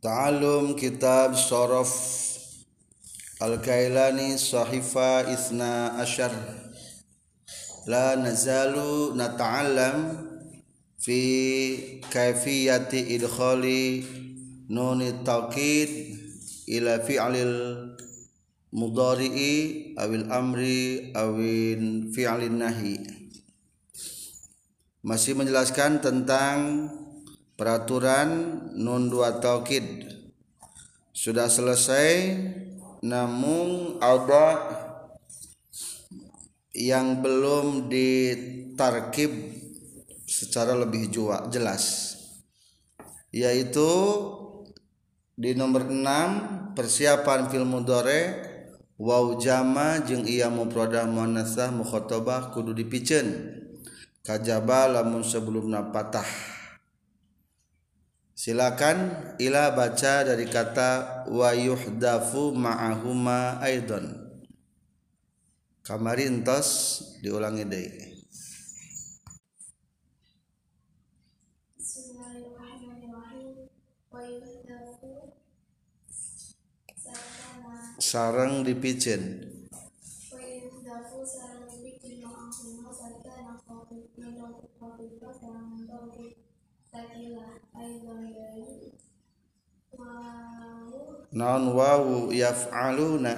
Ta'alum kitab Sorof Al-Kailani Sahifa Isna Ashar. La nazalu nata'allam Fi kaifiyati idkhali Nuni tawkid Ila fi'lil mudari'i Awil amri Awin fi'lin nahi. Masih menjelaskan tentang peraturan nun dua taukid. Sudah selesai namun ada yang belum ditarkib secara lebih jelas yaitu di nomor 6 persiapan film mudore waw jama jeung iya mufradah muannasah mukhatabah kudu dipicen. Kajaba lamun sebelumna patah silakan ila baca dari kata wa yuhdafu ma'ahuma aidon. Kamari entos diulangi deui sarang dipijen naon wawu yaf'aluna.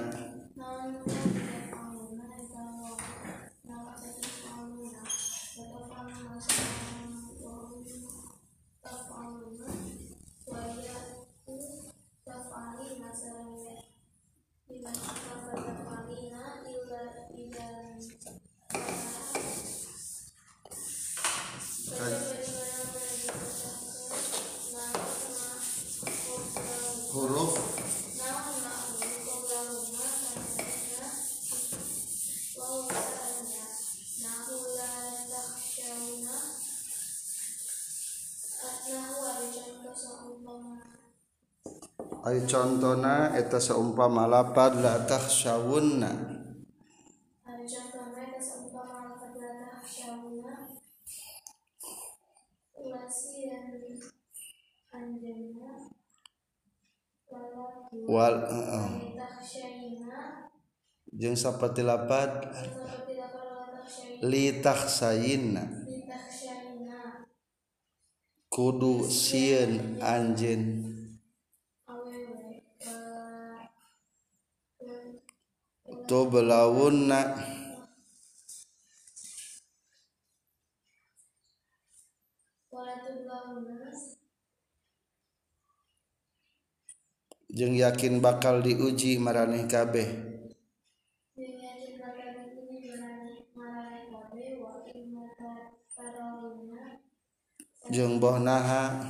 Huruf. Ay contona eta saumpama lapad la takhshawunna jeung saperti lapad li takhsayinna kudu sieun anjeun. Tu belawunna jeung yakin bakal diuji maraneh kabeh jeung boh naha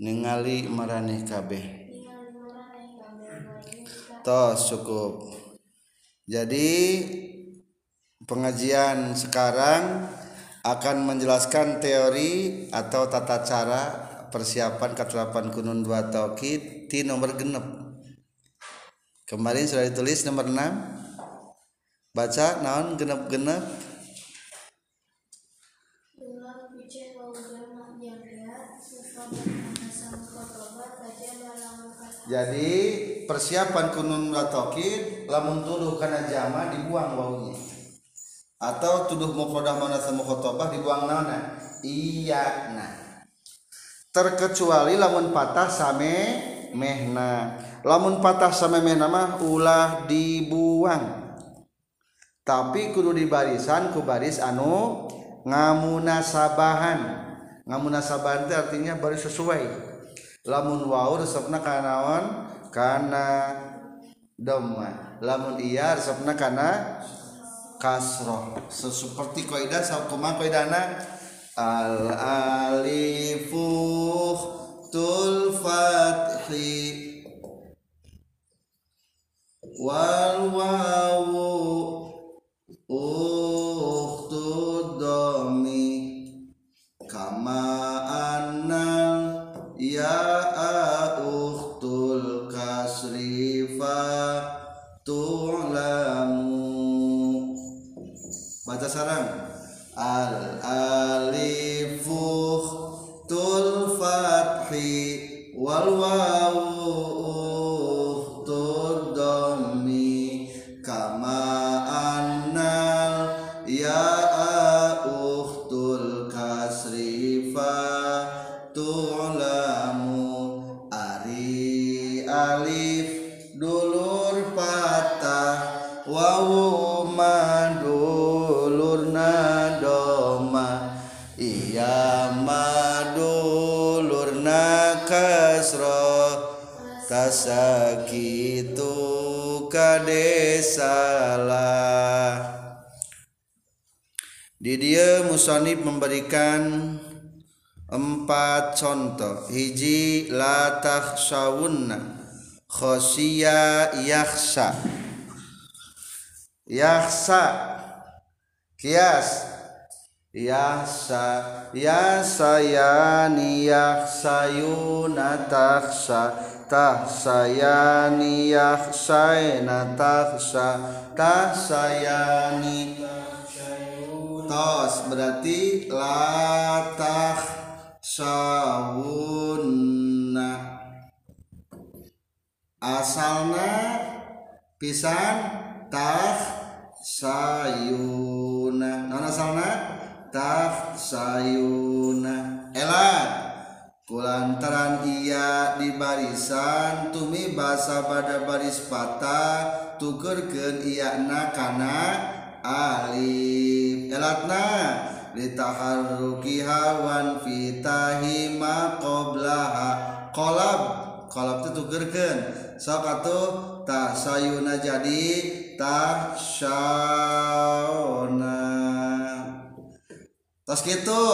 ningali maraneh kabeh. Tos cukup. Jadi pengajian sekarang akan menjelaskan teori atau tata cara persiapan keterapan kunun dua taukid di nomor genep. Kemarin sudah ditulis nomor 6 baca naon genep-genep jadi persiapan kunun watokin lamun tuduh karena jama dibuang baunya atau tuduh mukhodah mana sama khotobah dibuang nana iya nah. Terkecuali lamun patah same mehna. Lamun patah same mehna mah ulah dibuang. Tapi kudu di barisan ku baris anu ngamunasabahan. Ngamunasabahan itu artinya baris sesuai. Lamun waw resepna kana naon kana dhamma lamun iya resepna kana kasroh. Seperti kaidah sakuma kaidahna al alifu tul fathi. Wal wawu ukhtu dhammi kama ya ukhtul kasri tu'lamu. Baca sarang. Al alifu tul fathi wal wawu kadesalah di dia musonib memberikan empat contoh. Hiji la takhshawunna. Khosya yakhsha. Yakhsha. Kias. Yahsa yasayani yakhsayuna takhsha tahsayani yakhsayna takhsha tahsayani tos berarti latah sawunna asalna pisan tah sayuna non asalna? Tah sayuna elat lantaran ia di barisan tumi basa pada baris patah tukerken ianakana Alif. Elatna ditaharrukihawan fitahima qoblaha. Kolab kolab itu tukerken sok atuh tasayuna jadi tasauna tos gitu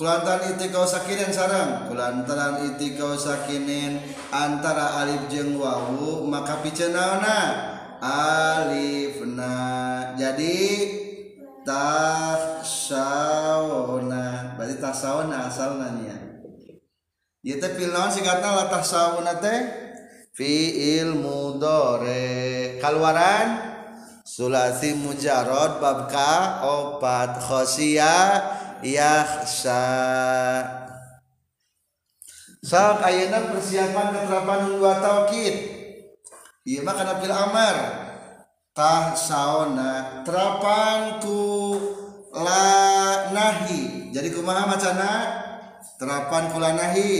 Kulantaran iti kau sakinin sarang Kulantaran iti kau sakinin Antara alif jeng wawu Maka picenaona Alifna Jadi Tasawna Berarti tasawna asal nanya Dia teh pilnaon singkatna lah tasawna teh? Fi'il mudore. Keluaran Sulasi mujarod babka opat khosia yakhsha Saat ayeuna persiapan keterapan dua taukid Iya mah kana fil amar. Tah saona terapanku la nahi. Jadi kumaha macana terapan kula nahi.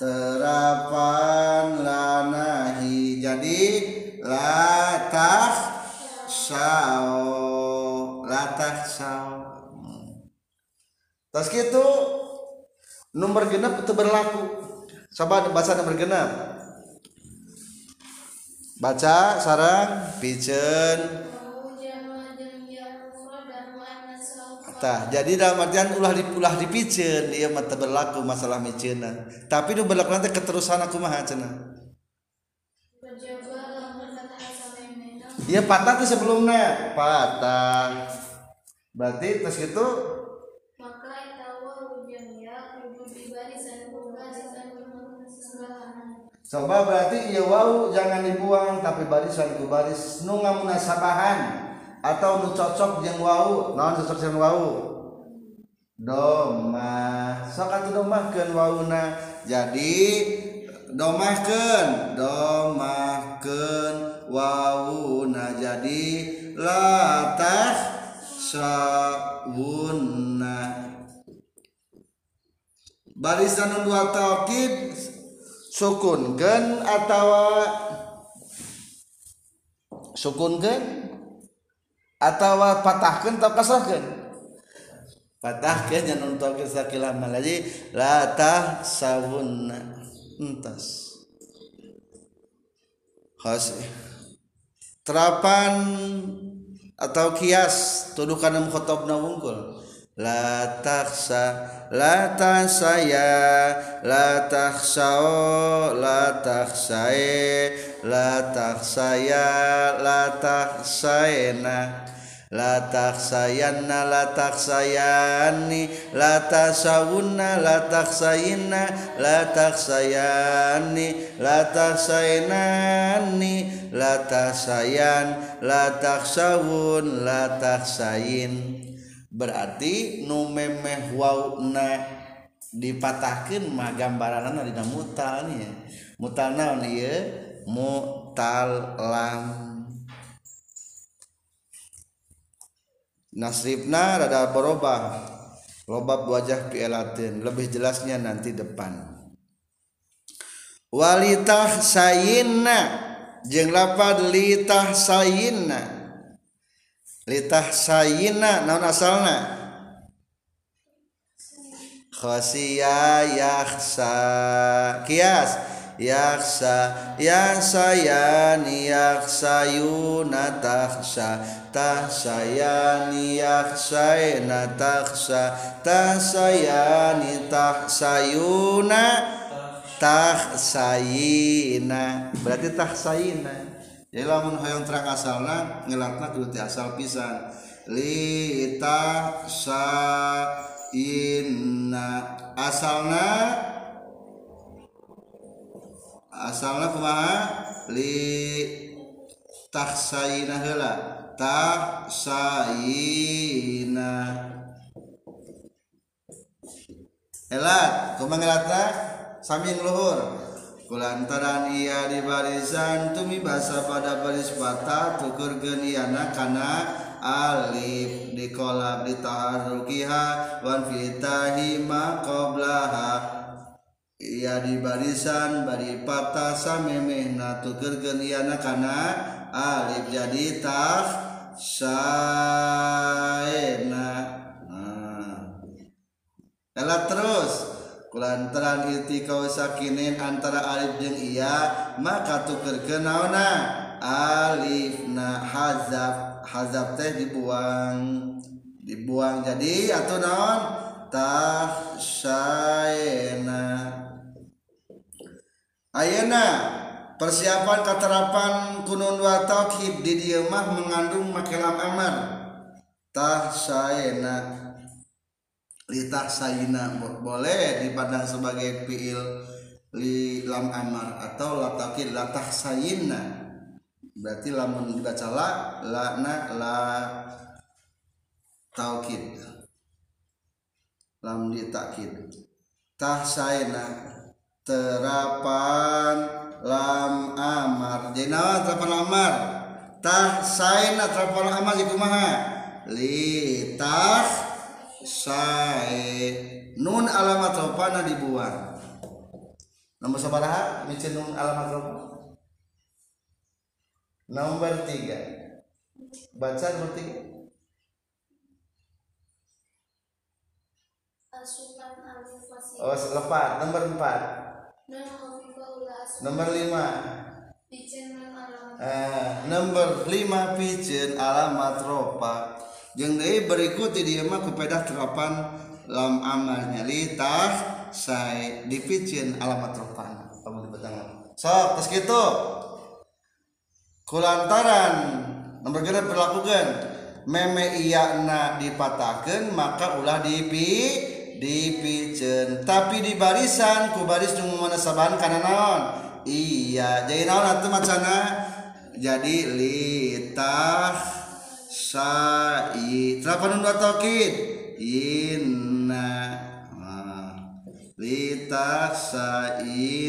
Terapan la nahi. Jadi la tah sao la tah sao tas gitu nomor genap itu berlaku. Coba bahasa nomor genap baca sarang pijen. Tah jadi dalam artian ulah di ulah dipijen dia mata berlaku masalah miceuna tapi nu berlaku nanti keterusan aku mah cenah Iya patah tuh sebelumnya. Patah. Berarti terus gitu maka tawa ujungnya kudu di barisan barisan sebelahan coba berarti iya wau jangan dibuang tapi barisan ku baris. Nu ngamunasabahan atau nu cocok jeung wau naon cocok jeung wau? Domah sok atuh domahkeun wauna. Jadi domahkeun domahkeun wauna. Jadi latah sawunna barisan nu dua taukid atawa sukunkeun atawa patahkeun atau kasrahkeun patahkeun nya nu taukid sakilah malaji la tahsawunna entas. Khas. Terapan atau kias tuduh kana mukhatabna wungkul la takhsa la tahsaya la takhsao la takhsae la takhsaya la takhsaena la takhsayanna la takhsayani la tasawunna la takhsayinna la takhsayani la takhsainani la tahsayan la takhsawun la takhsayin berarti nu memeh wauna dipatahkan mah gambaran dina mutal nih mutal naon ieu? Mutal lam nasribna rada berubah. Lobab wajah pielatin lebih jelasnya nanti depan. Walitah sayinna. Jeung lapad litah sayinna litah sayinna naon asalna? Khasiya yakhsa kias. Yaksa yaksayani yaksayuna takhsa. Tahsayani yaksayna takhsa. Tahsayani tahsayuna tahsayina berarti tahsayina jadi lamun hoyong terang asalna ngelatna kudu ti asal pisan. Li tahsayina asalna? Asalna kumaha? Li tahsayina heula. Tahsayina elat kumaha ngelatna sami luhur kulantaran ia di barisan tumi basa pada baris patah tukur geniana kana alif di kolab di taharukiha wan fitahi ma qablaha ia di barisan bari patah samemehna tukur geniana kana alif jadi tah saena. Nah. Elat terus lantaran irti kau sakinin antara alif jeung iya maka tuker kenaona alif na hazaf hazaf teh dibuang dibuang jadi atau naon? Tahsayna ayana persiapan keterapan kunun wa tauhid di dieu mah mengandung makelam amar. Tahsayna litah sayina boleh dipandang sebagai fiil li lam amar atau latakid latah sayina. Berarti lamun dibaca la la na la taukid. Lam ditakid. Tah sayina terapan lam amar. Jadi terapan amar. Tah sayina terapan amar jadi kumaha? Li tah sae. Nun alamat ropana dibuang nomor sabaraha micin nun alamat ropa nomor tiga. Baca nomor tiga. Oh lepat nomor empat. Nomor lima. Eh, nomor lima pijen alamat ropa jeng deui berikut di dieu mah kupedah terapan lam amalnya litah saya dipicin alamat terapan. Kamu di sok so terus gitu. Kulantaran nomor gede berlakukan meme iyana dipatahkan maka ulah dipi dipicen. Tapi di barisan ku baris nu saban kana naon? Iya jadi naon atuh macana? Jadi litah sai. Terapan dua tokid inna Ah. litah sainna.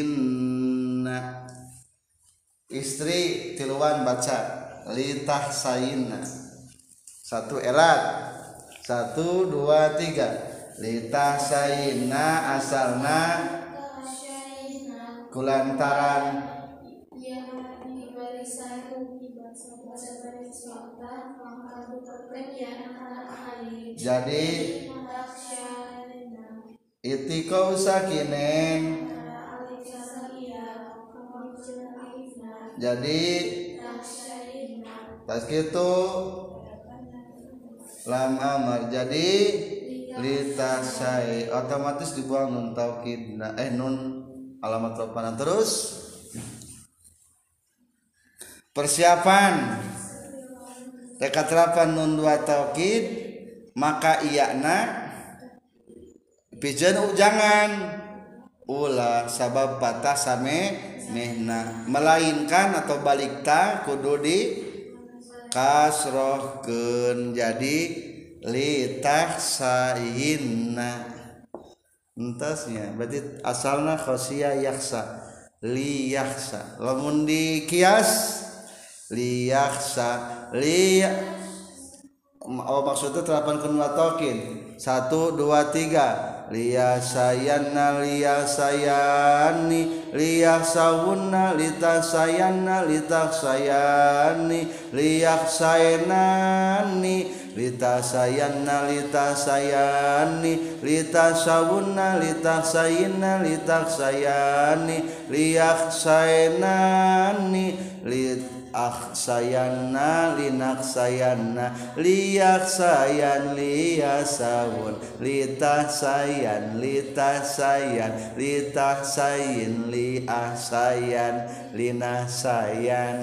Istri tiluan baca. Litah sainna. Satu erat. Satu dua tiga. Litah sainna asalna kulantaran jadi itikau sakinen jadi tas gitu lam amar jadi litasai. Otomatis dibuang nun taukid eh nun alamat ropanan terus persiapan. Teka terapan nun dua taukid maka iyana pijen ujangan. Ulah sabab patah same mehna. Melainkan atau balikta kudu di kasrohkeun. Jadi litah sahinna. Entasnya berarti asalna khosia yaksa liyaksa lamun di kias liyaksa li oh maksudnya terapan kedua tokin satu dua tiga. Liya sayana liya sayani liya sawunna lita sayana lita sayani liya sayanani lita sayana lita sayani lita sawunna lita sayina lita sayani liyak sayanani lit ah sayana linak sayana liyak sayan liya sawun lita sayan lita sayan lita sayin liah sayan lina sayan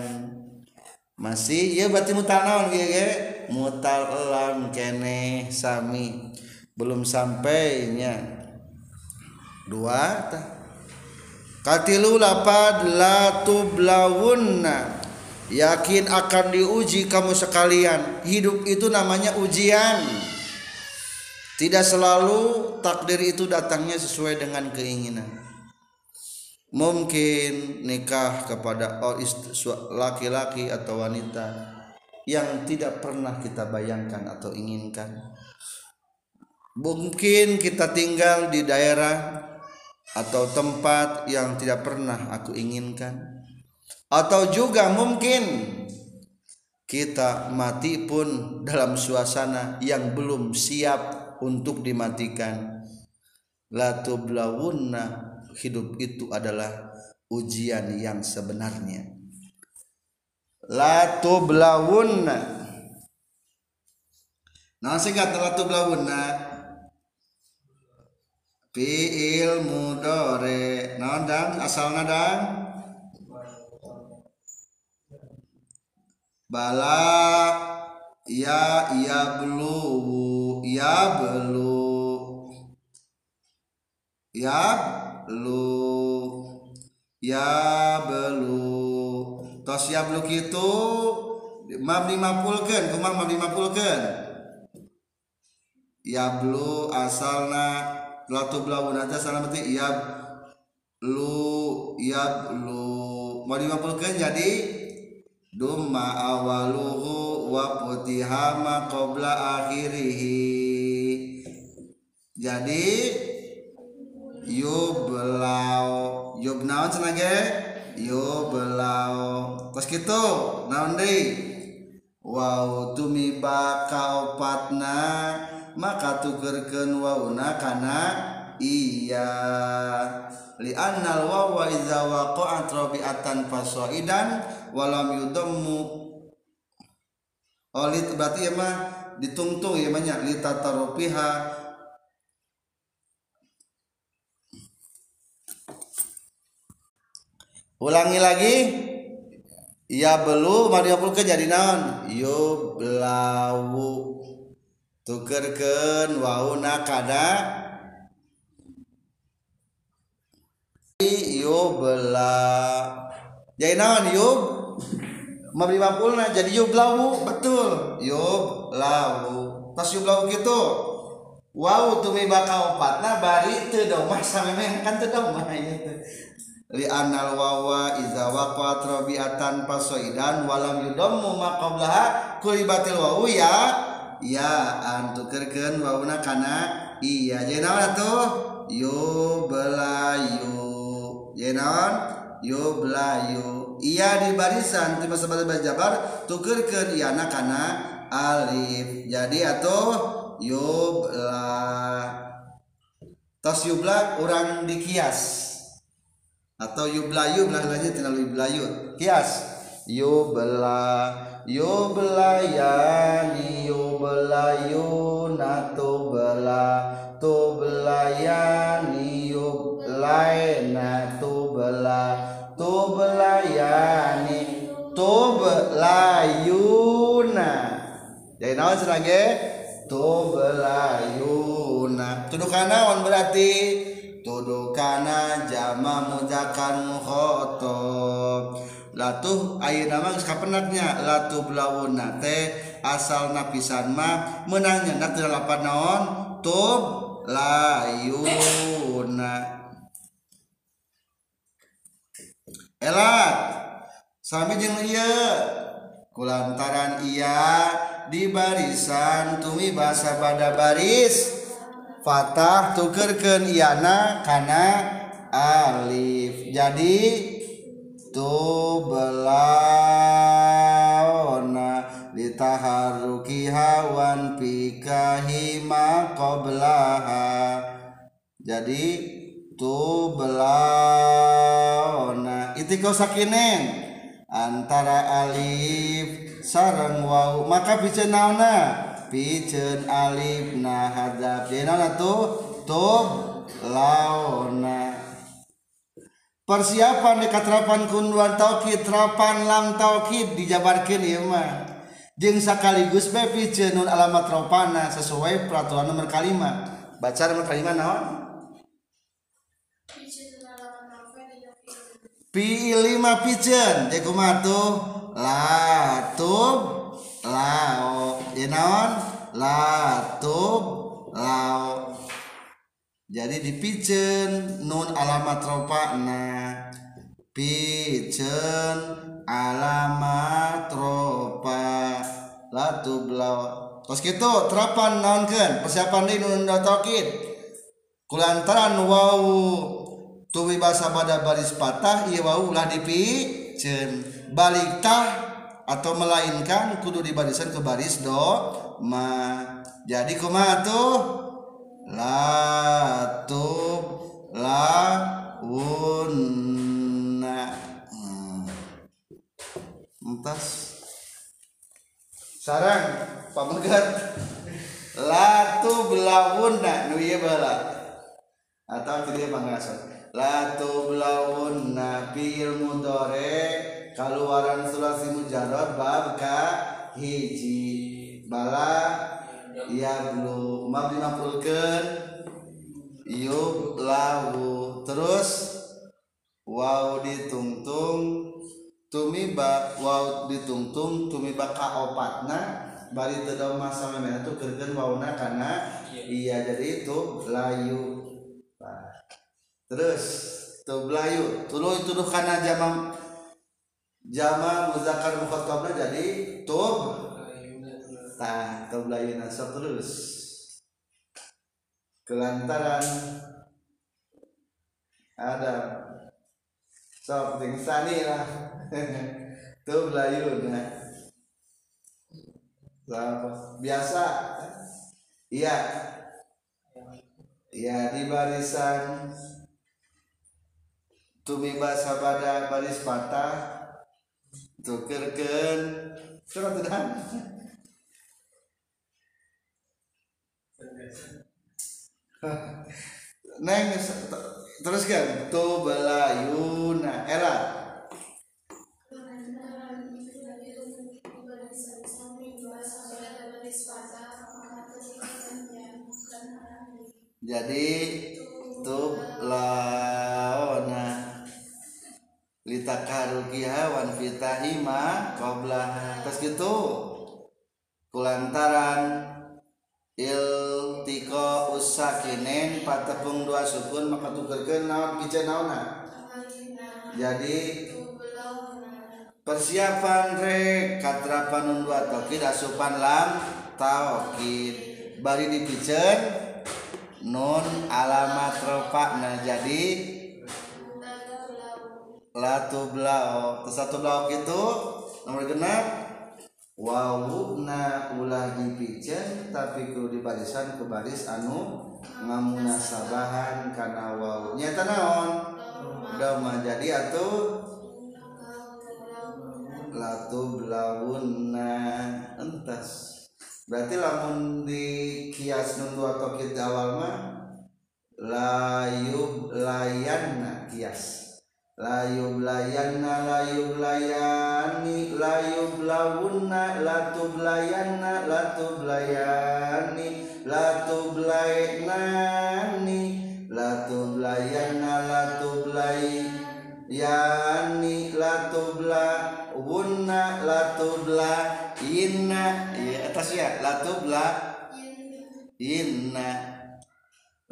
masih ya berarti mutal naon ge mutal kene sami. Belum sampainya. Dua katilu lapad la tublawunna yakin akan diuji kamu sekalian hidup itu namanya ujian tidak selalu takdir itu datangnya sesuai dengan keinginan mungkin nikah kepada laki-laki atau wanita yang tidak pernah kita bayangkan atau inginkan. Mungkin kita tinggal di daerah atau tempat yang tidak pernah aku inginkan. Atau juga mungkin kita mati pun dalam suasana yang belum siap untuk dimatikan. La tublawunna hidup itu adalah ujian yang sebenarnya. La tublawunna. Nah singkat la tublawunna. Fi'il mudore nah dan asalna dan bala ya ya belu ya belu. Ya belu. Ya belu. Tos yabluk itu mam dimapulkan kumang mam dimapulkan yablu asalna latu blawun aja salah berarti yab lu yab lu mau dimapulkan jadi Duma awaluhu wa putihama qabla akhirihi. Jadi yublau yub naon cenah yublau tos kitu naon deui Wow tumiba kaopatna maka tugerkeun wauna kana iya. Li annal wawa idza waqa'at rabi'atan fasaidan walam yudammu. Oh berarti ya mah ditungtung ya banyak. Li tatarupiha ulangi lagi. Ya belu mari ke jadi naon? Yo belawu tukerkeun wauna kada yo bela. Jadi naon yo? Mabli mapulna jadi yo belawu betul. Yo belawu pas yo belawu gitu wow tumi bakal opatna bari teu domah samemeh kan teu domah li anal wawa iza waqat rabiatan pasoidan walam yudammu ma qablaha kulibatil wawu ya. Ya antukerkeun wawuna kana iya. Jadi naon tuh yo jadi naon? Yo belayu. Iya di barisan di masa bahasa jabar tukerkeun iana kana alif. Jadi atuh yo bela. Tos yubla orang dikias. Atau yublayu belahnya tidak yublayu kias. Yubla yublayani yublayu natu bela belayani yublayna tu bela tu belayani tu belayuna jadi naon serage tu belayuna tuduh kanawan berarti? Tudukana jama mudzakkar mukhotob latuh mah geus kapenaknya latuh blawuna teh asal napisan mah menangnya nak lapan naon? Tub layu elat sami jeung ieu. Kulantaran ia di barisan tumi bahasa bada baris. Fatah tukerkeun iana kana alif. Jadi tu belaona ditaharuki hawan pikahi ma qablaha jadi tu belaona. Itikau sakinen antara alif sarang wau. Maka pijen naona? Pijen alif. Nah hadap. Jadi naona tuh tuh laona. Persiapan di terapan kunduan taukid terapan lam taukid dijabarkan ya mah. Jeng sekaligus be pijen nun alamat ropana sesuai peraturan nomor kalimat baca nomor kalimat naon? Pi lima piceun teh kumaha tuh? Latub lao. Ya naon? Latub lao. Jadi dipiceun nun alamat ropana. Piceun alamat ropa. Latub lao. Terus gitu terapan naonkeun? Persiapan di nun taukid kulantaran wau tuwi basa pada baris patah ieu wau ulah dipiceun balik tah atau melainkan kudu di barisan ke baris do ma. Jadi kumaha tuh la tub la unna entas. Sarang pamegat la tub la unna nu ieu baheula atau tidak pangasan la tub la unna bil mudore kaluaran sulasi mujarrad bab ka hiji. Bala ya belum mabdi mafulkeun yub lahu. Terus waw ditungtung tumi ba waw ditungtung tumi ba ka opatna. Bari daun masa memena tuh keurkeun wawna kana. Iya jadi itu layu terus tuh layu tuluy tuduh kana jama jama muzakkar mukhatabna jadi tub tah keblayuna sok terus. Kelantaran ada sok ting sani lah tuh belayuna biasa iya. Iya di barisan tumi bahasa pada baris patah tukerkeun surat udahan Neng terus kan? Tu belayuna era. Jadi tu laona litakarukiha wan fitahima qabla terus gitu. Kulantaran iltiko usakinen patepung dua sukun maka tukerkeun naon kieu naonna jadi persiapan rek katrapan dua tokid asupan lam taokid bari dipicen nun alamat rofa nah jadi latu blau satu blau gitu nomor genap. Wawuna ulah dipiceun tapi kudu di barisan ke baris anu ngamunasabahan kana wawu nyata naon? Dama jadi atuh. Latu blauna entas. Berarti lamun di kias nun dua tokit awal mah layub layanna kias layub layanna layub layani layub lawunna latub layanna latub layani latub layanani latub layanna latub layani latub lawunna latub layinna iya atas ya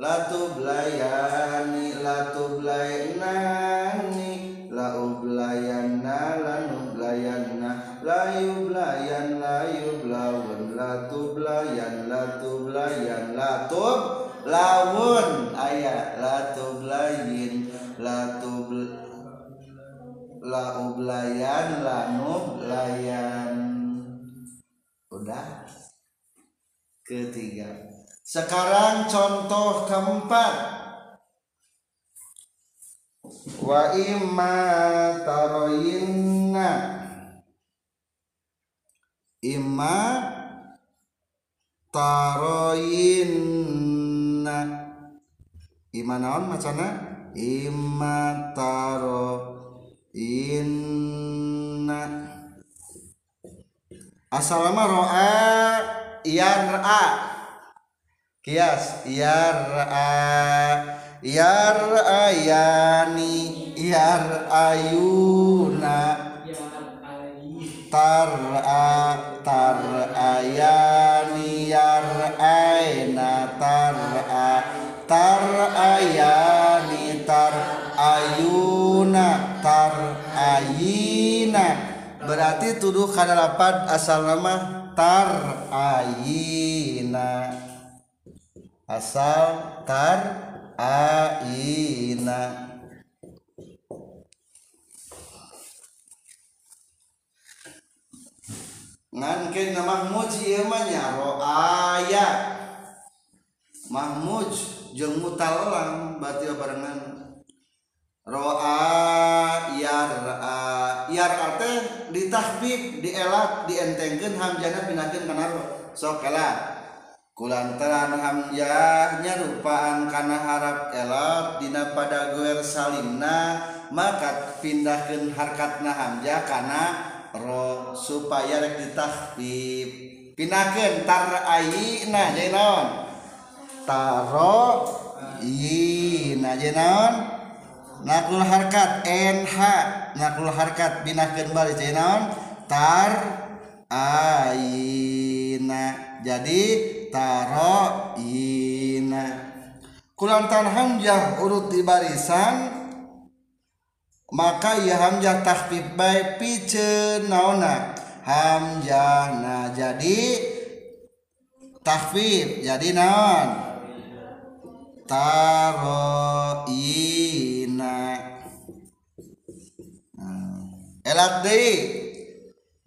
latub la inna latublayani latublayanani laublayana lanublayana layublayan layublawun latublayan latublayan latub lawun ayat latublayin latub laublayan lanublayan. Udah. Ketiga sekarang contoh keempat. Wa imma taroyinna. Imma taroyinna. Imma naon macana? Imma taroyinna. Asal nama ro'a yar'a kias yar'a yar'ayani yar'ayuna tar'a tar'ayani yar'aina tar'a tar'ayani tar'ayuna tar'ayina berarti tuduh kana lapan asal nama tar'ayina asal tar'ayina ngan ke na mahmud ieu mah nya roaya mahmud jeung mutalang berarti barengan. Roa yar'a yar'a teh ditahbib dielat dientengkeun hamjana pinakeun kana ro sok elat kulantaran hamzahnya rupaan kana harap elok dina pada guer salimna maka pindahkan harkatna hamzah kana ro supaya rek ditahbib. Pindahkan tar ayina jadi naon? Taro yina jadi naon? Nakul harkat nh nakul harkat pindahkan balik jadi naon? Tar ayina jadi taroina kulantan hamzah urut di barisan maka ya hamzah tahfif bae piceun naona. Hamzah nah jadi tahfif jadi naon? Taroina nah. elat deui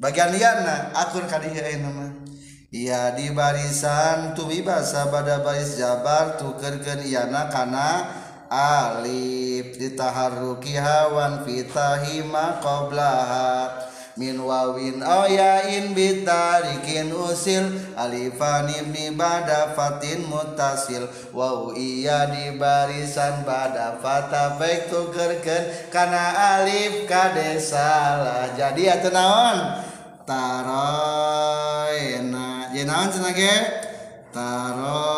bagian liana atur kadieu nama. Iya di barisan tumi basa pada baris jabar tukerkeun iyana kana alif. Ditaharruki hawan fitahima qablaha min wawin ayain bitarikin usil. Alifan ibni bada fatin mutasil. Wau iya di barisan bada fata baik tukerkeun kana alif kade salah. Jadi atuh naon? Taroena jadi naon taruh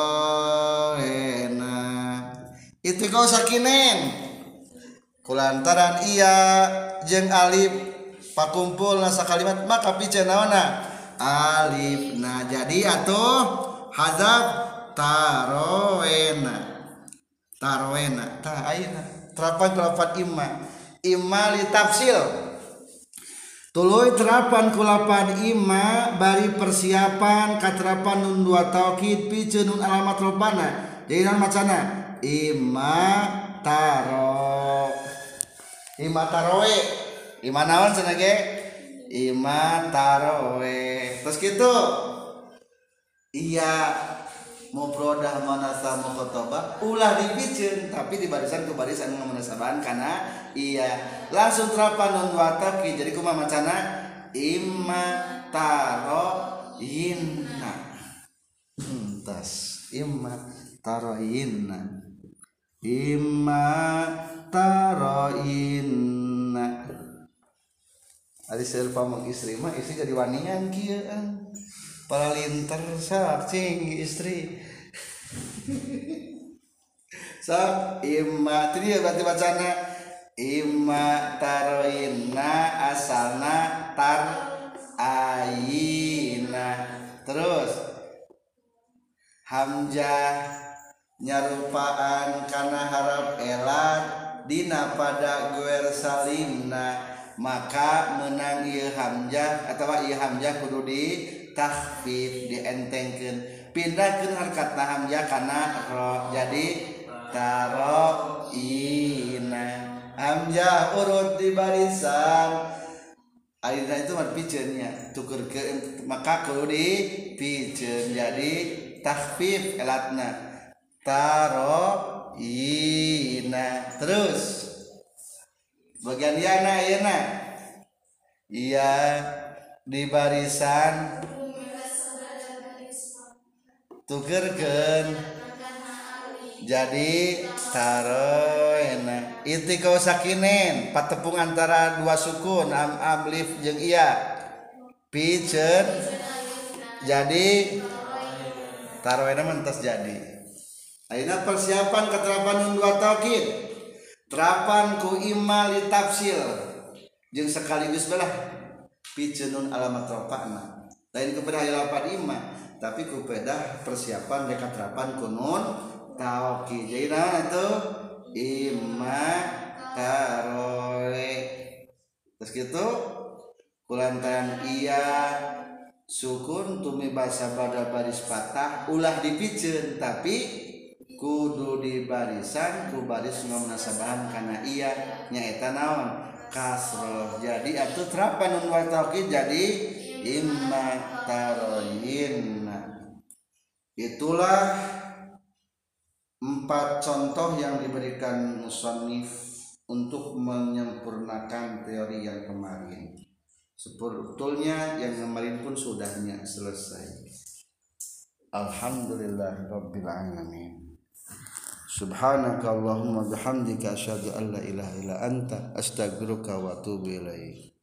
itu kau sakinen. Kulantaran iya jeng alif pakumpul nasa kalimat maka pice naona? Alif. Nah jadi atuh hazab tarowena tarowena tah ayeuna? Terapan terapan imma. Imma li tafsil tuluy terapan kulapan ima bari persiapan katerapan nun dua taukid picu nun alamat robana. Jadi nan macana ima taro. Ima taroe. Ima naon cenah ge? Ima taroe. Terus gitu iya. Mubrodah manasa mukhotobah ulah dipiceun tapi di barisan ke barisan ngamunasabahan karena iya. Langsung terapan nun wataki jadi kumaha macana imma taro inna hmm, tas imma taro inna imma taro inna Ari selpa istri mah istri jadi wanian kieu para linter sak cing istri. Sak imma tadi ya berarti bacana. Imma taroina asalna tar ayina terus hamzah nyarupaan karena harap elat dina pada guer salimna maka menang ieu hamzah atawa ieu hamzah kudu di tahfif dientengkeun. Pindahkeun harkat hamzah kana ro jadi taro ina hamzah urut di barisan. Aina itu mah piceunnya tuker ke maka kudu di piceun jadi tahfif elatna. Taro ina terus. Bagian yana yana. Iya di barisan tukerken jadi taro enak itu kau sakinin patepung antara dua sukun am amlif jeng iya picer jadi taro enak mentas jadi. Aina persiapan keterapan dua tauhid terapan ku imal tafsil jeng sekaligus belah picenun alamat rofakna lain kepada ayat 8 imah tapi kupedah persiapan dekat dekaterapan kunun tauki jadi nah itu ima taroe terus gitu kulantaran iya sukun tumi bahasa pada baris patah ulah dipicen. Tapi kudu di barisan ku baris ngomnasabahan karena iya nyaita naon kasroh. Jadi atau terapan nun jadi imma taroyin. Itulah empat contoh yang diberikan musonif untuk menyempurnakan teori yang kemarin. Sebetulnya yang kemarin pun sudahnya selesai. Alhamdulillah Rabbil Alamin. Subhanaka Allahumma bihamdika asyhadu an la ilaha illa anta astaghfiruka wa atubu ilaik